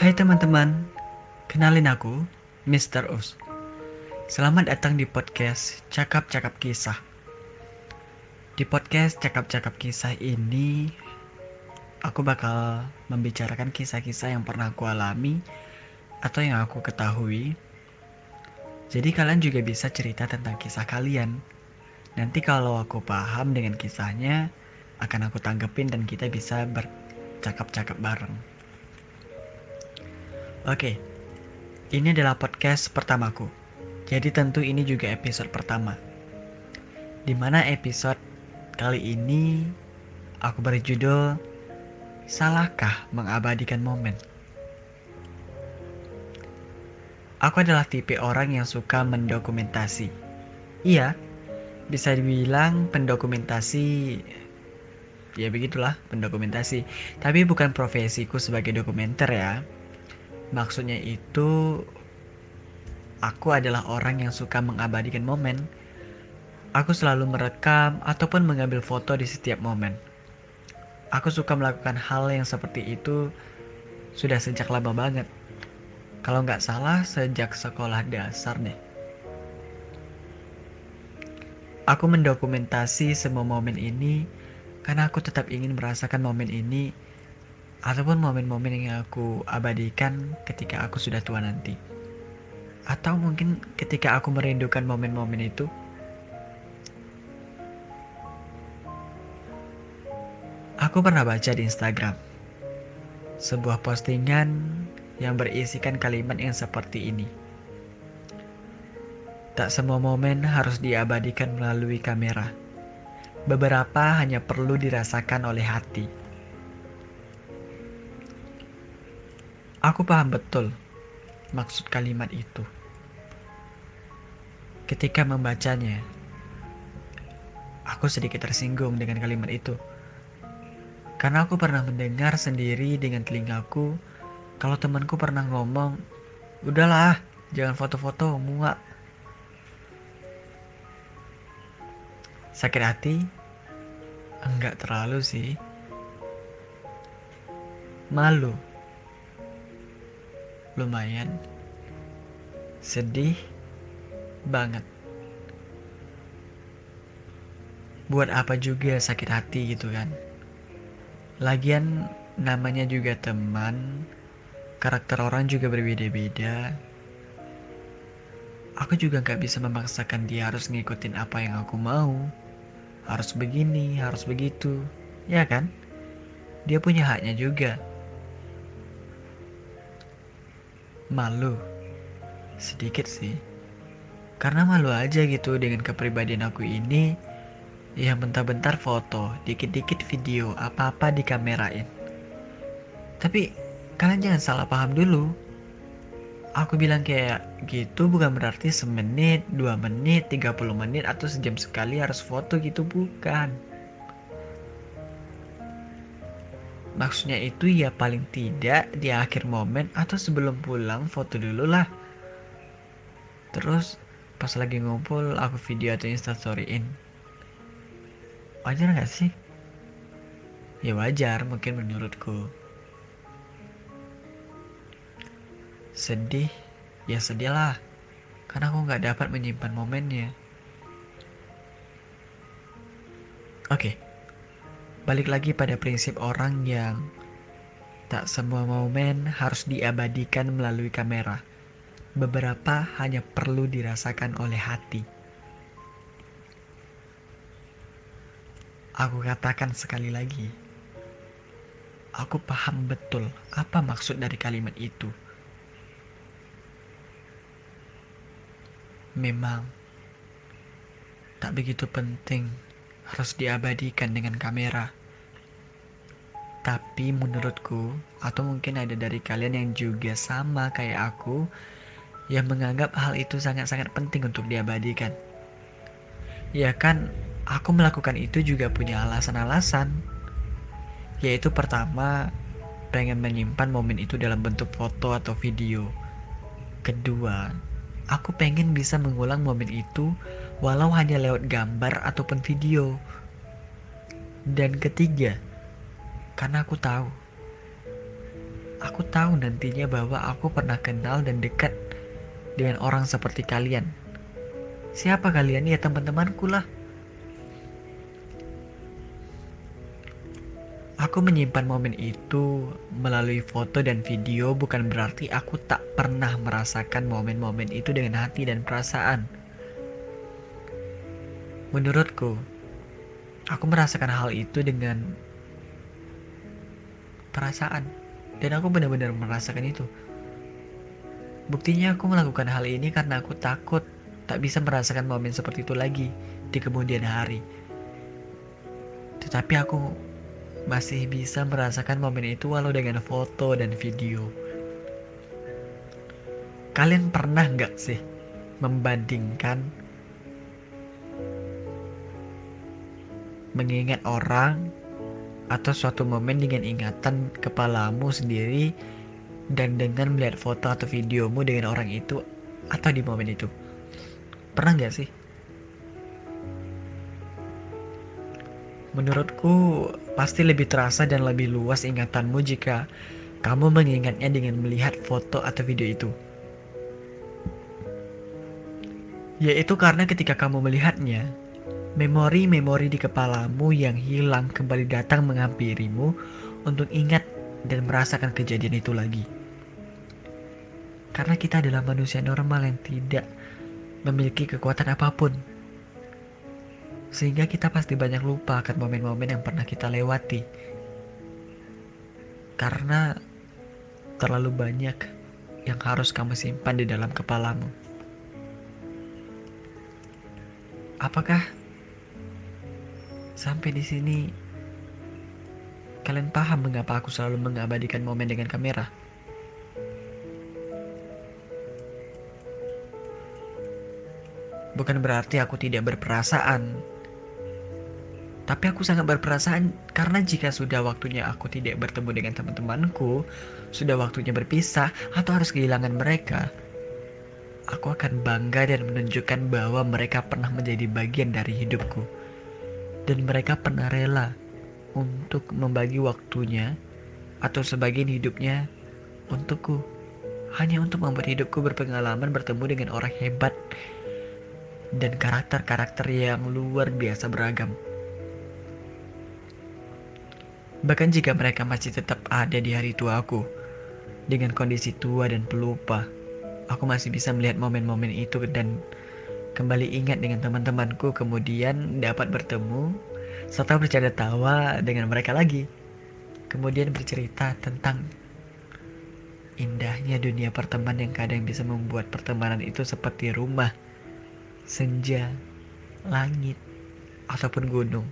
Hai teman-teman, kenalin aku, Mr. Us. Selamat datang di podcast Cakap-Cakap Kisah. Di podcast Cakap-Cakap Kisah ini, aku bakal membicarakan kisah-kisah yang pernah aku alami atau yang aku ketahui. Jadi kalian juga bisa cerita tentang kisah kalian. Nanti kalau aku paham dengan kisahnya, akan aku tanggepin dan kita bisa bercakap-cakap bareng. Oke, ini adalah podcast pertamaku. Jadi tentu ini juga episode pertama. Di mana episode kali ini aku beri judul Salahkah mengabadikan momen? Aku adalah tipe orang yang suka mendokumentasi. Iya, bisa dibilang pendokumentasi ya begitulah pendokumentasi. Tapi bukan profesiku sebagai dokumenter ya. Maksudnya itu aku adalah orang yang suka mengabadikan momen. Aku selalu merekam ataupun mengambil foto di setiap momen. Aku suka melakukan hal yang seperti itu sudah sejak lama banget. Kalau nggak salah sejak sekolah dasar deh. Aku mendokumentasi semua momen ini karena aku tetap ingin merasakan momen ini ataupun momen-momen yang aku abadikan ketika aku sudah tua nanti. Atau mungkin ketika aku merindukan momen-momen itu. Aku pernah baca di Instagram sebuah postingan yang berisikan kalimat yang seperti ini. Tak semua momen harus diabadikan melalui kamera. Beberapa hanya perlu dirasakan oleh hati. Aku paham betul maksud kalimat itu. Ketika membacanya, aku sedikit tersinggung dengan kalimat itu. Karena aku pernah mendengar sendiri dengan telingaku kalau temanku pernah ngomong, "Udahlah, jangan foto-foto, muak." Sakit hati? Enggak terlalu sih. Malu lumayan. Sedih banget. Buat apa juga sakit hati gitu kan? Lagian namanya juga teman karakter orang juga berbeda-beda. Aku juga nggak bisa memaksakan dia harus ngikutin apa yang aku mau. Harus begini harus begitu. Ya kan? Dia punya haknya juga Malu. Sedikit sih. Karena malu aja gitu dengan kepribadian aku ini yang bentar-bentar foto, dikit-dikit video, apa-apa dikamerain. Tapi kalian jangan salah paham dulu. Aku bilang kayak gitu bukan berarti semenit, dua menit, 30 menit atau sejam sekali harus foto gitu bukan. Maksudnya itu ya paling tidak di akhir momen atau sebelum pulang foto dulu lah. Terus pas lagi ngumpul aku video atau instastoryin. Wajar gak sih? Ya wajar mungkin menurutku. Sedih? Ya sedih lah. Karena aku gak dapat menyimpan momennya. Oke. Okay balik lagi pada prinsip orang yang tak semua momen harus diabadikan melalui kamera. Beberapa hanya perlu dirasakan oleh hati. Aku katakan sekali lagi, aku paham betul apa maksud dari kalimat itu. Memang tak begitu penting harus diabadikan dengan kamera tapi menurutku, atau mungkin ada dari kalian yang juga sama kayak aku, yang menganggap hal itu sangat-sangat penting untuk diabadikan. Ya kan, aku melakukan itu juga punya alasan-alasan. Yaitu pertama, pengen menyimpan momen itu dalam bentuk foto atau video. Kedua, aku pengen bisa mengulang momen itu walau hanya lewat gambar ataupun video. Dan ketiga, karena aku tahu aku tahu nantinya bahwa aku pernah kenal dan dekat dengan orang seperti kalian. Siapa kalian? Ya teman-temanku lah. Aku menyimpan momen itu melalui foto dan video bukan berarti aku tak pernah merasakan momen-momen itu dengan hati dan perasaan. Menurutku, aku merasakan hal itu dengan perasaan dan aku benar-benar merasakan itu. Buktinya aku melakukan hal ini karena aku takut tak bisa merasakan momen seperti itu lagi di kemudian hari. Tetapi aku masih bisa merasakan momen itu walau dengan foto dan video. Kalian pernah nggak sih membandingkan mengingat orang atau suatu momen dengan ingatan kepalamu sendiri dan dengan melihat foto atau videomu dengan orang itu atau di momen itu? Pernah nggak sih? Menurutku pasti lebih terasa dan lebih luas ingatanmu jika kamu mengingatnya dengan melihat foto atau video itu. Yaitu karena ketika kamu melihatnya, memori-memori di kepalamu yang hilang kembali datang menghampirimu untuk ingat dan merasakan kejadian itu lagi. Karena kita adalah manusia normal yang tidak memiliki kekuatan apa pun sehingga kita pasti banyak lupa akan momen-momen yang pernah kita lewati. Karena terlalu banyak yang harus kamu simpan di dalam kepalamu. Apakah sampai di sini kalian paham mengapa aku selalu mengabadikan momen dengan kamera? Bukan berarti aku tidak berperasaan tapi aku sangat berperasaan karena jika sudah waktunya aku tidak bertemu dengan teman-temanku, sudah waktunya berpisah atau harus kehilangan mereka, aku akan bangga dan menunjukkan bahwa mereka pernah menjadi bagian dari hidupku. Dan mereka pernah rela untuk membagi waktunya atau sebagian hidupnya untukku. Hanya untuk membuat hidupku berpengalaman bertemu dengan orang hebat dan karakter-karakter yang luar biasa beragam. Bahkan jika mereka masih tetap ada di hari tua aku, dengan kondisi tua dan pelupa, aku masih bisa melihat momen-momen itu dan kembali ingat dengan teman-temanku kemudian dapat bertemu serta bercanda tawa dengan mereka lagi. Kemudian bercerita tentang indahnya dunia pertemanan yang kadang bisa membuat pertemanan itu seperti rumah, senja, langit, ataupun gunung.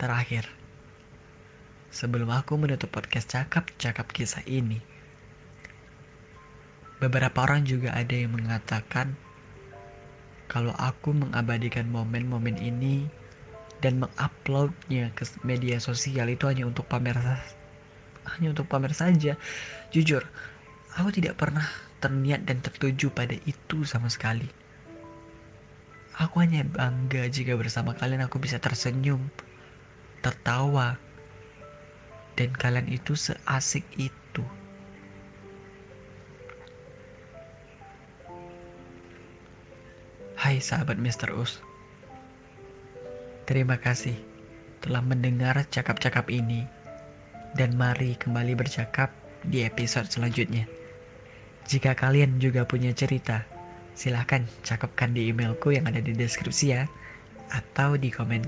Terakhir, sebelum aku menutup podcast cakap-cakap kisah ini, beberapa orang juga ada yang mengatakan kalau aku mengabadikan momen-momen ini dan menguploadnya ke media sosial itu hanya untuk pamer hanya untuk pamer saja. Jujur, aku tidak pernah terniat dan tertuju pada itu sama sekali. Aku hanya bangga jika bersama kalian aku bisa tersenyum, tertawa, dan kalian itu seasik itu. Hai sahabat Mr. Us, terima kasih telah mendengar cakap-cakap ini, dan mari kembali bercakap di episode selanjutnya. Jika kalian juga punya cerita, silahkan cakapkan di emailku yang ada di deskripsi ya, atau di komen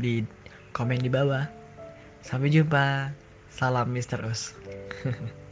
di komen di bawah. Sampai jumpa. Salam Mr. Us.